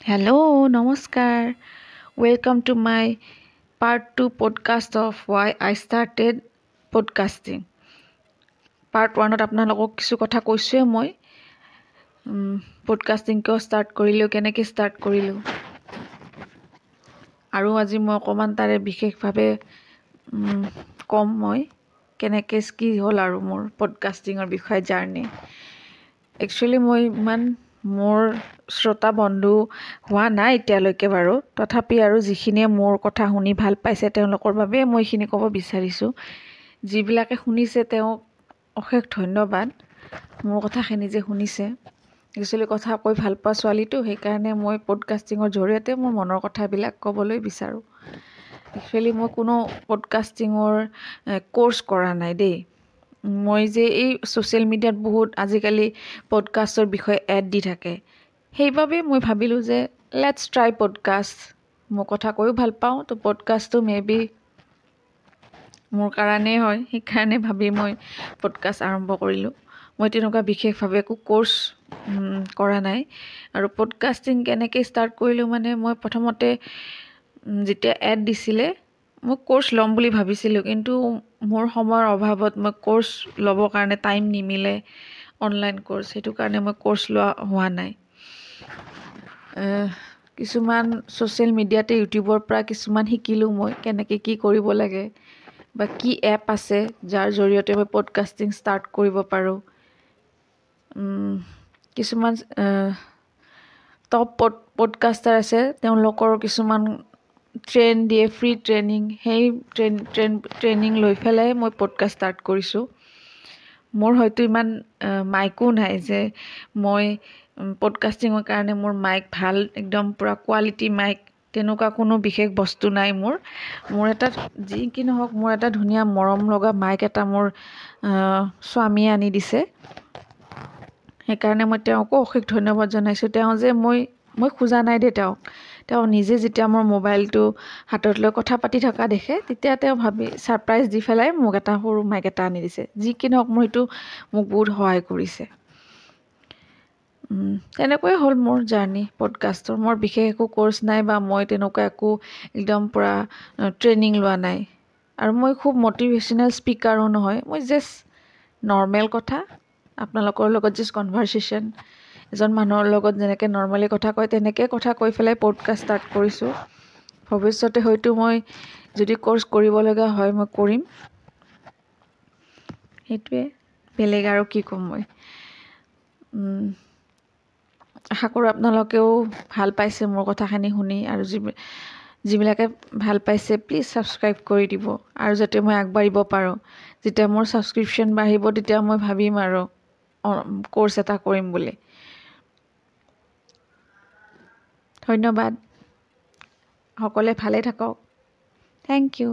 Hello, Namaskar. Welcome to my part 2 podcast of why I started podcasting. Part ওৱানত আপোনালোকক কিছু কথা কৈছোঁৱে মই পডকাষ্টিং কিয় ষ্টাৰ্ট কৰিলোঁ কেনেকৈ ষ্টাৰ্ট কৰিলোঁ আৰু আজি মই অকণমান তাৰে বিশেষভাৱে ক'ম মই কেনেকৈ কি হ'ল আৰু মোৰ পডকাষ্টিঙৰ বিষয়ে জাৰ্ণি একচুৱেলি মই ইমান মোৰ শ্ৰোতা বন্ধু হোৱা নাই এতিয়ালৈকে বাৰু। তথাপি আৰু যিখিনিয়ে মোৰ কথা শুনি ভাল পাইছে তেওঁলোকৰ বাবে মই এইখিনি ক'ব বিচাৰিছোঁ। যিবিলাকে শুনিছে তেওঁক অশেষ ধন্যবাদ। মোৰ কথাখিনি যে শুনিছে। একচুৱেলি কথা কৈ ভাল পোৱা ছোৱালীটো সেইকাৰণে মই পডকাষ্টিঙৰ জৰিয়তে মোৰ মনৰ কথাবিলাক ক'বলৈ বিচাৰোঁ। একচুৱেলি মই কোনো পডকাষ্টিঙৰ ক'ৰ্চ কৰা নাই দেই। মই যে এই ছ'চিয়েল মিডিয়াত বহুত আজিকালি পডকাষ্টৰ বিষয়ে এড দি থাকে। সেইবাবে মই ভাবিলোঁ যে লেটছ ট্ৰাই পডকাষ্ট মোৰ কথা কৈও ভাল পাওঁ তো পডকাষ্টটো মে বি মোৰ কাৰণেই হয় সেইকাৰণে ভাবি মই পডকাষ্ট আৰম্ভ কৰিলোঁ। মই তেনেকুৱা বিশেষভাৱে একো ক'ৰ্চ কৰা নাই। আৰু পডকাষ্টিং কেনেকৈ ষ্টাৰ্ট কৰিলোঁ মানে মই প্ৰথমতে যেতিয়া এড দিছিলে মই ক'ৰ্চ ল'ম বুলি ভাবিছিলোঁ কিন্তু মোৰ সময়ৰ অভাৱত মই ক'ৰ্চ ল'বৰ কাৰণে টাইম নিমিলে অনলাইন ক'ৰ্চ সেইটো কাৰণে মই ক'ৰ্চ লোৱা হোৱা নাই। কিছুমান ছ'চিয়েল মিডিয়াতে ইউটিউবৰ পৰা কিছুমান শিকিলোঁ মই কেনেকৈ কি কৰিব লাগে বা কি এপ আছে যাৰ জৰিয়তে মই পডকাষ্টিং ষ্টাৰ্ট কৰিব পাৰোঁ। কিছুমান টপ পড পডকাষ্টাৰ আছে তেওঁলোকৰ কিছুমান ট্ৰেইন দিয়ে ফ্ৰী ট্ৰেইনিং সেই ট্ৰেইন ট্ৰেইন ট্ৰেইনিং লৈ পেলাই মই পডকাষ্ট ষ্টাৰ্ট কৰিছোঁ। মোৰ হয়তো ইমান মাইকো নাই যে মই পডকাষ্টিঙৰ কাৰণে মোৰ মাইক ভাল একদম পূৰা কোৱালিটি মাইক তেনেকুৱা কোনো বিশেষ বস্তু নাই মোৰ। মোৰ এটা যি কি নহওক মোৰ এটা ধুনীয়া মৰম লগা মাইক এটা মোৰ স্বামীয়ে আনি দিছে। সেইকাৰণে মই তেওঁকো অশেষ ধন্যবাদ জনাইছোঁ। তেওঁ যে মই মই খোজা নাই দেই তেওঁক তেওঁ নিজে যেতিয়া মোৰ মোবাইলটো হাতত লৈ কথা পাতি থকা দেখে তেতিয়া তেওঁ ভাবি ছাৰপ্ৰাইজ দি পেলাই মোক এটা সৰু মাইক এটা আনি দিছে। যি কি নহওক মোৰ সেইটো মোক বহুত সহায় কৰিছে। তেনেকৈয়ে হ'ল মোৰ জাৰ্ণি পডকাষ্টৰ মোৰ বিশেষ একো ক'ৰ্চ নাই বা মই তেনেকুৱা একো একদম পূৰা ট্ৰেইনিং লোৱা নাই। আৰু মই খুব মটিভেশ্যনেল স্পীকাৰো নহয় মই জাষ্ট নৰ্মেল কথা আপোনালোকৰ লগত জাষ্ট কনভাৰ্চেশ্যন এজন মানুহৰ লগত যেনেকৈ নৰ্মেলি কথা কয় তেনেকৈ কথা কৈ পেলাই পডকাষ্ট ষ্টাৰ্ট কৰিছোঁ। ভৱিষ্যতে হয়তো মই যদি ক'ৰ্চ কৰিবলগা হয় মই কৰিম। সেইটোৱে বেলেগ আৰু কি ক'ম মই। আশা কৰোঁ আপোনালোকেও ভাল পাইছে মোৰ কথাখিনি শুনি আৰু যি যিবিলাকে ভাল পাইছে প্লিজ ছাবস্ক্ৰাইব কৰি দিব। আৰু যাতে মই আগবাঢ়িব পাৰোঁ। যেতিয়া মোৰ ছাবস্ক্ৰিপশ্যন বাঢ়িব তেতিয়া মই ভাবিম আৰু ক'ৰ্চ এটা কৰিম বুলি। ধন্যবাদ। সকলোৱে ভালে থাকক। Thank U